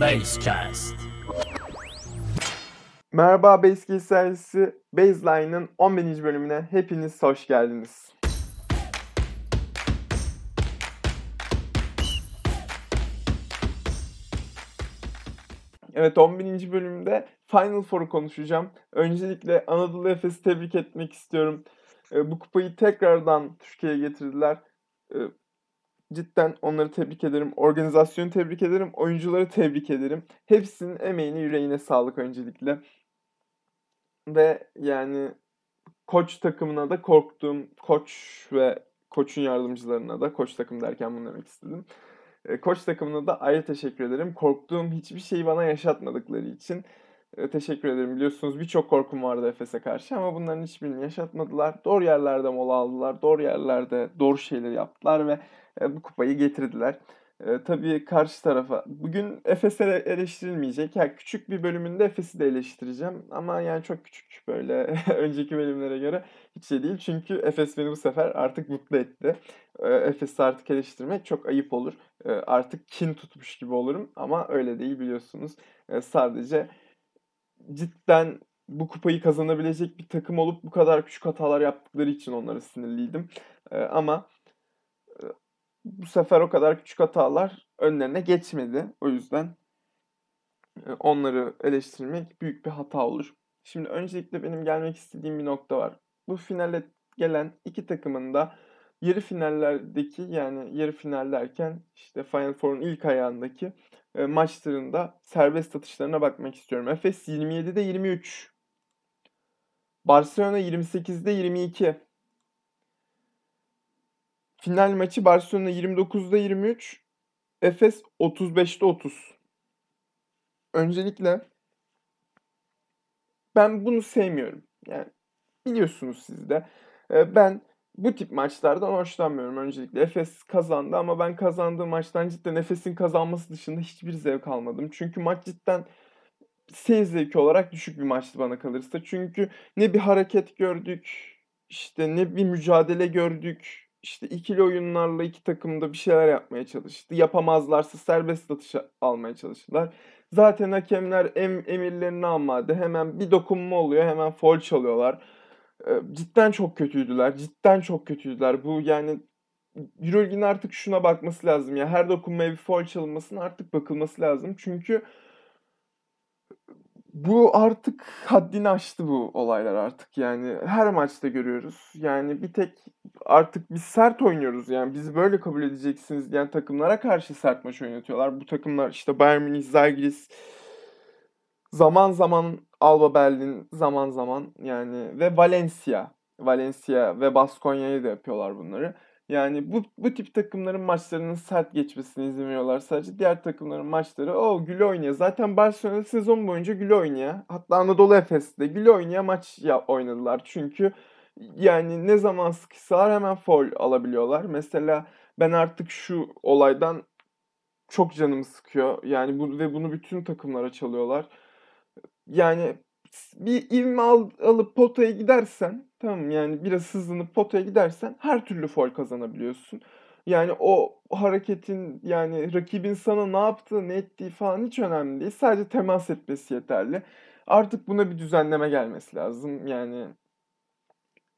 Basecast. Merhaba Basecast servisi Baseline'ın 11. bölümüne hepiniz hoş geldiniz. Evet 11. bölümde Final Four'u konuşacağım. Öncelikle Anadolu Efes'i tebrik etmek istiyorum. Ee, Bu kupayı tekrardan Türkiye'ye getirdiler. Cidden onları tebrik ederim. Organizasyonu tebrik ederim. Oyuncuları tebrik ederim. Hepsinin emeğine yüreğine sağlık öncelikle. Ve yani koç takımına da korktuğum koç ve koçun yardımcılarına da koç takım derken bunu demek istedim. E, Koç takımına da ayrı teşekkür ederim. Korktuğum hiçbir şeyi bana yaşatmadıkları için teşekkür ederim. Biliyorsunuz birçok korkum vardı Efes'e karşı ama bunların hiçbirini yaşatmadılar. Doğru yerlerde mola aldılar. Doğru yerlerde doğru şeyleri yaptılar ve e, bu kupayı getirdiler. E, tabii karşı tarafa bugün Efes'e eleştirilmeyecek. Yani küçük bir bölümünde Efes'i de eleştireceğim ama yani çok küçük böyle önceki bölümlere göre hiç şey değil. Çünkü Efes beni bu sefer artık mutlu etti. E, Efes'i artık eleştirmek çok ayıp olur. E, artık kin tutmuş gibi olurum ama öyle değil biliyorsunuz. E, sadece cidden bu kupayı kazanabilecek bir takım olup bu kadar küçük hatalar yaptıkları için onlara sinirliydim. E, ama e, bu sefer o kadar küçük hatalar önlerine geçmedi. O yüzden e, onları eleştirmek büyük bir hata olur. Şimdi öncelikle benim gelmek istediğim bir nokta var. Bu finale gelen iki takımın da yarı finallerdeki yani yarı final işte Final Four'un ilk ayağındaki e, maçlarında serbest atışlarına bakmak istiyorum. Efes 27'de 23. Barcelona 28'de 22. Final maçı Barcelona 29'da 23. Efes 35'te 30. Öncelikle ben bunu sevmiyorum. Yani biliyorsunuz siz de. Ben bu tip maçlardan hoşlanmıyorum öncelikle. Efes kazandı ama ben kazandığım maçtan cidden Efes'in kazanması dışında hiçbir zevk almadım. Çünkü maç cidden seyir zevki olarak düşük bir maçtı bana kalırsa. Çünkü ne bir hareket gördük, işte ne bir mücadele gördük. İşte ikili oyunlarla iki takım da bir şeyler yapmaya çalıştı. Yapamazlarsa serbest atış almaya çalıştılar. Zaten hakemler em, emirlerini almadı. Hemen bir dokunma oluyor, hemen foul çalıyorlar. Cidden çok kötüydüler. Cidden çok kötüydüler. Bu yani Euroleague'in artık şuna bakması lazım ya. Her dokunmaya bir foul çalınmasına artık bakılması lazım. Çünkü bu artık haddini aştı bu olaylar artık. Yani her maçta görüyoruz. Yani bir tek artık biz sert oynuyoruz. Yani bizi böyle kabul edeceksiniz diyen takımlara karşı sert maç oynatıyorlar. Bu takımlar işte Bayern Münih, Zalgiris, zaman zaman Alba Berlin, zaman zaman yani ve Valencia. Valencia ve Baskonya'yı da yapıyorlar bunları. Yani bu, bu tip takımların maçlarının sert geçmesine izin sadece. Diğer takımların maçları o güle oynaya. Zaten Barcelona sezon boyunca güle oynaya. Hatta Anadolu Efes'te güle oynaya maç ya, oynadılar. Çünkü yani ne zaman sıkışsalar hemen foul alabiliyorlar. Mesela ben artık şu olaydan çok canımı sıkıyor. Yani bu ve bunu bütün takımlara çalıyorlar. Yani bir ivme al, alıp potaya gidersen tamam yani biraz hızlanıp potaya gidersen her türlü foul kazanabiliyorsun. Yani o hareketin yani rakibin sana ne yaptığı ne ettiği falan hiç önemli değil. Sadece temas etmesi yeterli. Artık buna bir düzenleme gelmesi lazım. Yani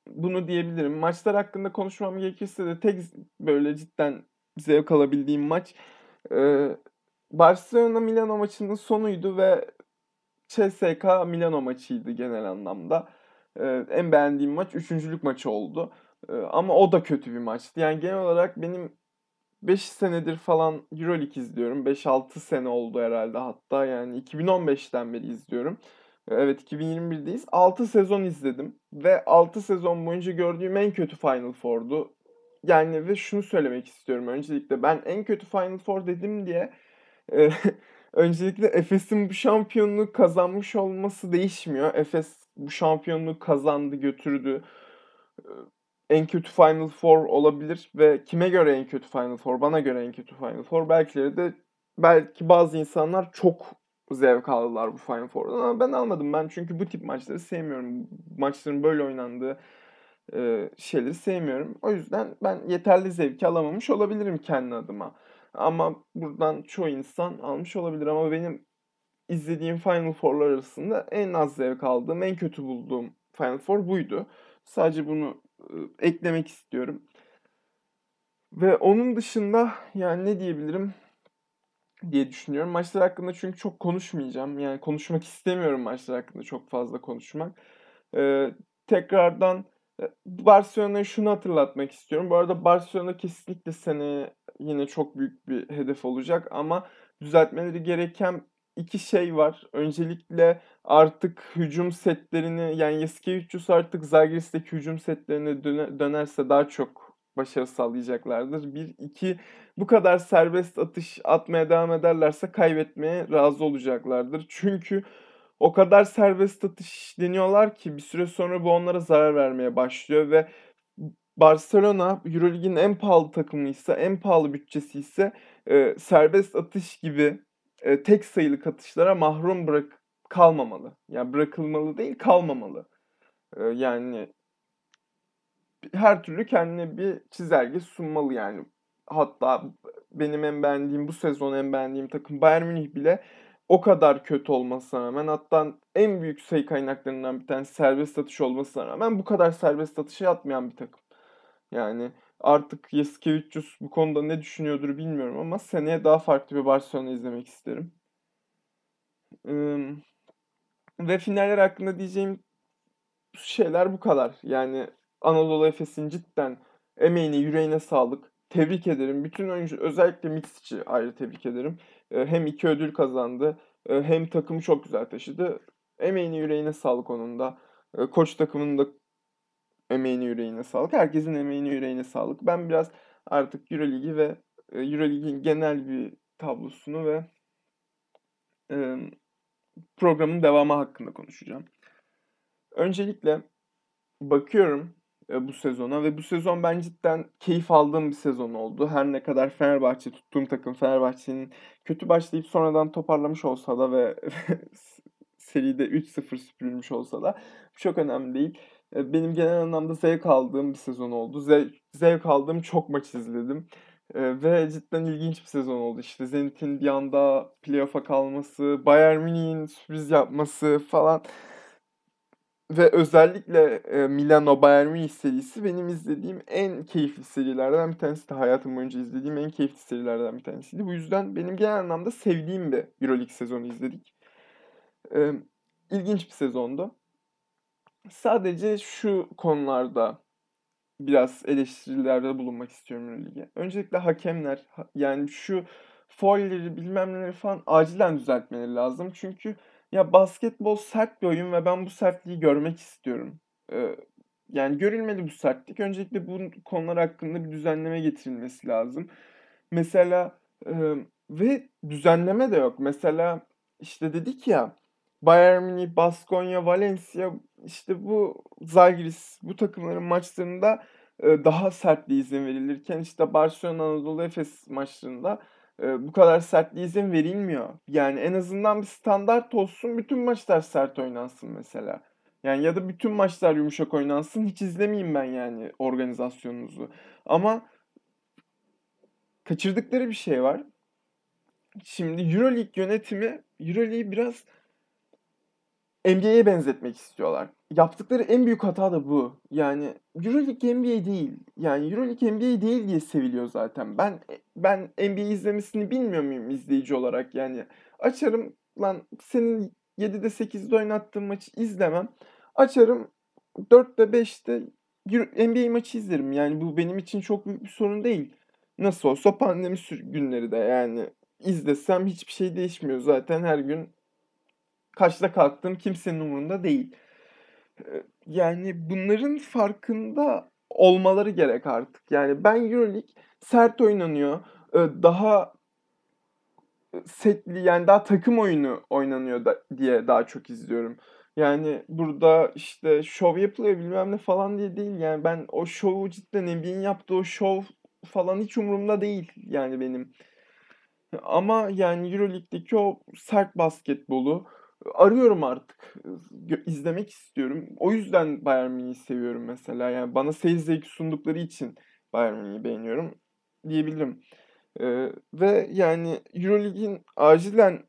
bunu diyebilirim. Maçlar hakkında konuşmam gerekirse de tek böyle cidden zevk alabildiğim maç e, Barcelona Milano maçının sonuydu ve CSKA Milano maçıydı genel anlamda. En beğendiğim maç üçüncülük maçı oldu. Ama o da kötü bir maçtı. Yani genel olarak benim 5 senedir falan Euroleague izliyorum. 5-6 sene oldu herhalde hatta. Yani 2015'ten beri izliyorum. Evet 2021'deyiz. 6 sezon izledim. Ve 6 sezon boyunca gördüğüm en kötü Final Four'du. Yani ve şunu söylemek istiyorum öncelikle. Ben en kötü Final Four dedim diye e, Öncelikle Efes'in bu şampiyonluğu kazanmış olması değişmiyor. Efes bu şampiyonluğu kazandı, götürdü. Ee, En kötü Final Four olabilir ve kime göre en kötü Final Four? Bana göre en kötü Final Four. Belki de belki bazı insanlar çok zevk aldılar bu Final Four'dan ama ben almadım. Ben çünkü bu tip maçları sevmiyorum. Maçların böyle oynandığı e, şeyleri sevmiyorum. O yüzden ben yeterli zevki alamamış olabilirim kendi adıma. Ama buradan çoğu insan almış olabilir ama benim izlediğim Final Four'lar arasında en az zevk aldığım, en kötü bulduğum Final Four buydu. Sadece bunu e, eklemek istiyorum. Ve onun dışında yani ne diyebilirim diye düşünüyorum. Maçlar hakkında çünkü çok konuşmayacağım. Yani konuşmak istemiyorum maçlar hakkında çok fazla konuşmak. Ee, tekrardan Barcelona'ya şunu hatırlatmak istiyorum. Bu arada Barcelona kesinlikle sene yine çok büyük bir hedef olacak ama düzeltmeleri gereken iki şey var. Öncelikle artık hücum setlerini yani Yasikevicius artık Zalgiris'teki hücum setlerine döne, dönerse daha çok başarı sağlayacaklardır. Bir, iki bu kadar serbest atış atmaya devam ederlerse kaybetmeye razı olacaklardır. Çünkü o kadar serbest atış deniyorlar ki bir süre sonra bu onlara zarar vermeye başlıyor ve Barcelona Eurolig'in en pahalı takımıysa, en pahalı bütçesi ise e, serbest atış gibi e, tek sayılı atışlara mahrum bırak kalmamalı. Yani bırakılmalı değil, kalmamalı. E, yani her türlü kendine bir çizelge sunmalı yani. Hatta benim en beğendiğim bu sezon en beğendiğim takım Bayern Münih bile o kadar kötü olmasına rağmen hatta en büyük sayı kaynaklarından bir tanesi serbest atış olmasına rağmen bu kadar serbest atışa atmayan bir takım. Yani artık Yasikevicius bu konuda ne düşünüyordur bilmiyorum ama seneye daha farklı bir Barcelona izlemek isterim. ve finaller hakkında diyeceğim şeyler bu kadar. Yani Anadolu Efes'in cidden emeğine, yüreğine sağlık. Tebrik ederim. Bütün oyuncu özellikle Mitsic'i ayrı tebrik ederim. Hem iki ödül kazandı hem takımı çok güzel taşıdı. Emeğine yüreğine sağlık onun da. Koç takımının da emeğine yüreğine sağlık. Herkesin emeğine yüreğine sağlık. Ben biraz artık Euroligi ve Eurolig'in genel bir tablosunu ve programın devamı hakkında konuşacağım. Öncelikle bakıyorum e, bu sezona ve bu sezon ben cidden keyif aldığım bir sezon oldu. Her ne kadar Fenerbahçe tuttuğum takım Fenerbahçe'nin kötü başlayıp sonradan toparlamış olsa da ve seride 3-0 süpürülmüş olsa da çok önemli değil. E, benim genel anlamda zevk aldığım bir sezon oldu. Zevk, zevk aldığım çok maç izledim. E, ve cidden ilginç bir sezon oldu. İşte Zenit'in bir anda playoff'a kalması, Bayern Münih'in sürpriz yapması falan ve özellikle e, Milano Bayern Münih serisi benim izlediğim en keyifli serilerden bir tanesi de hayatım boyunca izlediğim en keyifli serilerden bir tanesiydi. Bu yüzden benim genel anlamda sevdiğim bir Euroleague sezonu izledik. E, ilginç bir sezondu. Sadece şu konularda biraz eleştirilerde bulunmak istiyorum Euroleague'e. Öncelikle hakemler yani şu foilleri bilmem neleri falan acilen düzeltmeleri lazım. Çünkü ya basketbol sert bir oyun ve ben bu sertliği görmek istiyorum. Ee, yani görülmeli bu sertlik. Öncelikle bu konular hakkında bir düzenleme getirilmesi lazım. Mesela e, ve düzenleme de yok. Mesela işte dedik ya Bayern Münih, Baskonya, Valencia işte bu Zalgiris bu takımların maçlarında e, daha sertliğe izin verilirken işte Barcelona Anadolu Efes maçlarında bu kadar sertliğe izin verilmiyor. Yani en azından bir standart olsun bütün maçlar sert oynansın mesela. Yani ya da bütün maçlar yumuşak oynansın hiç izlemeyeyim ben yani organizasyonunuzu. Ama kaçırdıkları bir şey var. Şimdi Euroleague yönetimi Euroleague'i biraz NBA'ye benzetmek istiyorlar. Yaptıkları en büyük hata da bu. Yani EuroLeague NBA değil. Yani EuroLeague NBA değil diye seviliyor zaten. Ben ben NBA izlemesini bilmiyor muyum izleyici olarak yani. Açarım lan senin 7'de 8'de oynattığın maçı izlemem. Açarım 4'te 5'te NBA maçı izlerim. Yani bu benim için çok büyük bir sorun değil. Nasıl olsa pandemi günleri de yani izlesem hiçbir şey değişmiyor. Zaten her gün kaçta kalktığım kimsenin umurunda değil. Yani bunların farkında olmaları gerek artık. Yani ben Euroleague sert oynanıyor. Daha setli yani daha takım oyunu oynanıyor da, diye daha çok izliyorum. Yani burada işte şov yapılıyor bilmem ne falan diye değil. Yani ben o şovu cidden NBA'in yaptığı o şov falan hiç umurumda değil yani benim. Ama yani Euroleague'deki o sert basketbolu arıyorum artık. izlemek istiyorum. O yüzden Bayern Münih'i seviyorum mesela. Yani bana seyir zevki sundukları için Bayern Münih'i beğeniyorum diyebilirim. Ee, ve yani Euroleague'in acilen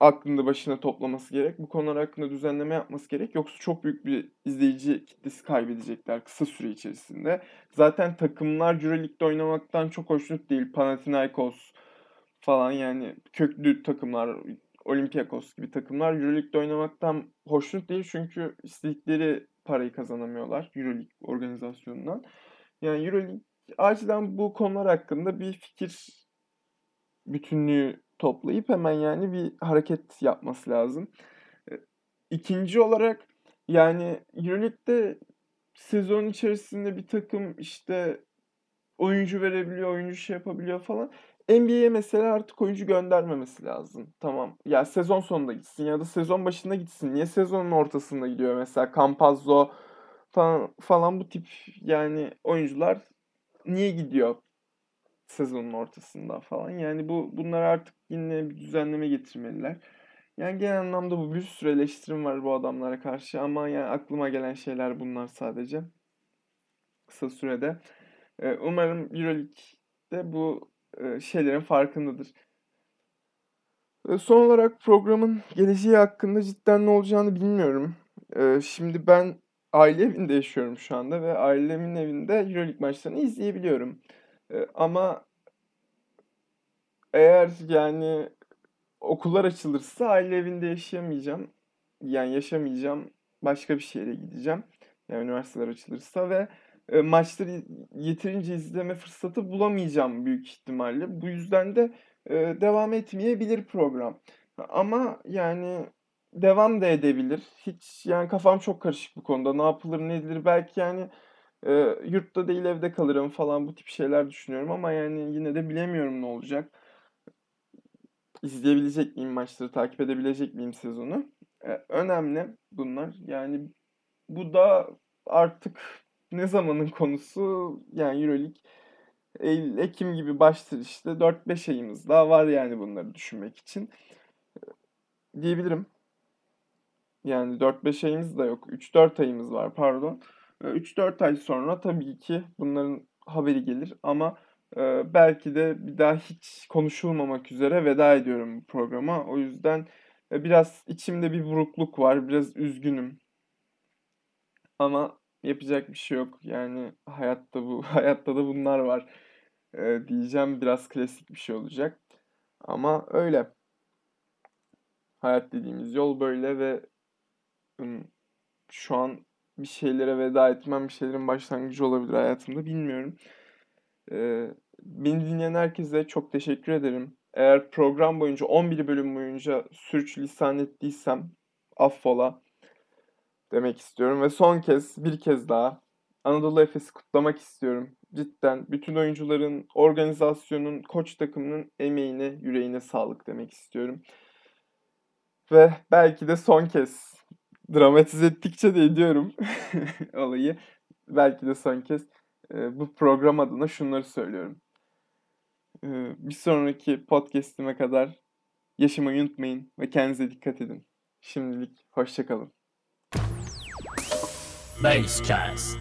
aklında başına toplaması gerek. Bu konular hakkında düzenleme yapması gerek. Yoksa çok büyük bir izleyici kitlesi kaybedecekler kısa süre içerisinde. Zaten takımlar Euroleague'de oynamaktan çok hoşnut değil. Panathinaikos falan yani köklü takımlar, Olympiakos gibi takımlar Euroleague'de oynamaktan hoşnut değil. Çünkü istedikleri parayı kazanamıyorlar Euroleague organizasyonundan. Yani Euroleague acilen bu konular hakkında bir fikir bütünlüğü toplayıp hemen yani bir hareket yapması lazım. İkinci olarak yani Euroleague'de sezon içerisinde bir takım işte oyuncu verebiliyor, oyuncu şey yapabiliyor falan. NBA'ye mesela artık oyuncu göndermemesi lazım. Tamam. Ya sezon sonunda gitsin ya da sezon başında gitsin. Niye sezonun ortasında gidiyor mesela Campazzo falan, falan bu tip yani oyuncular niye gidiyor sezonun ortasında falan. Yani bu bunlar artık yine bir düzenleme getirmeliler. Yani genel anlamda bu bir sürü eleştirim var bu adamlara karşı ama yani aklıma gelen şeyler bunlar sadece. Kısa sürede. Umarım Euroleague'de bu şeylerin farkındadır. Son olarak programın geleceği hakkında cidden ne olacağını bilmiyorum. Şimdi ben aile evinde yaşıyorum şu anda ve ailemin evinde Euroleague maçlarını izleyebiliyorum. Ama eğer yani okullar açılırsa aile evinde yaşayamayacağım. Yani yaşamayacağım. Başka bir şehre gideceğim. Yani üniversiteler açılırsa ve e, maçları yeterince izleme fırsatı bulamayacağım büyük ihtimalle. Bu yüzden de e, devam etmeyebilir program. Ama yani devam da edebilir. Hiç yani kafam çok karışık bu konuda. Ne yapılır ne edilir belki yani e, yurtta değil evde kalırım falan bu tip şeyler düşünüyorum ama yani yine de bilemiyorum ne olacak. İzleyebilecek miyim maçları, takip edebilecek miyim sezonu? E, önemli bunlar. Yani bu da artık ne zamanın konusu? Yani Euroleague Eylül, Ekim gibi başlar işte. 4-5 ayımız daha var yani bunları düşünmek için. Diyebilirim. Yani 4-5 ayımız da yok. 3-4 ayımız var pardon. 3-4 ay sonra tabii ki bunların haberi gelir ama belki de bir daha hiç konuşulmamak üzere veda ediyorum bu programa. O yüzden biraz içimde bir burukluk var. Biraz üzgünüm. Ama yapacak bir şey yok. Yani hayatta bu hayatta da bunlar var. diyeceğim biraz klasik bir şey olacak. Ama öyle. Hayat dediğimiz yol böyle ve şu an bir şeylere veda etmem, bir şeylerin başlangıcı olabilir hayatımda bilmiyorum. Ee, beni dinleyen herkese çok teşekkür ederim. Eğer program boyunca 11 bölüm boyunca lisan ettiysem affola demek istiyorum. Ve son kez bir kez daha Anadolu Efes'i kutlamak istiyorum. Cidden bütün oyuncuların, organizasyonun, koç takımının emeğine, yüreğine sağlık demek istiyorum. Ve belki de son kez dramatize ettikçe de ediyorum olayı. Belki de son kez e, bu program adına şunları söylüyorum. E, bir sonraki podcast'ime kadar yaşamayı unutmayın ve kendinize dikkat edin. Şimdilik hoşçakalın. Basecast.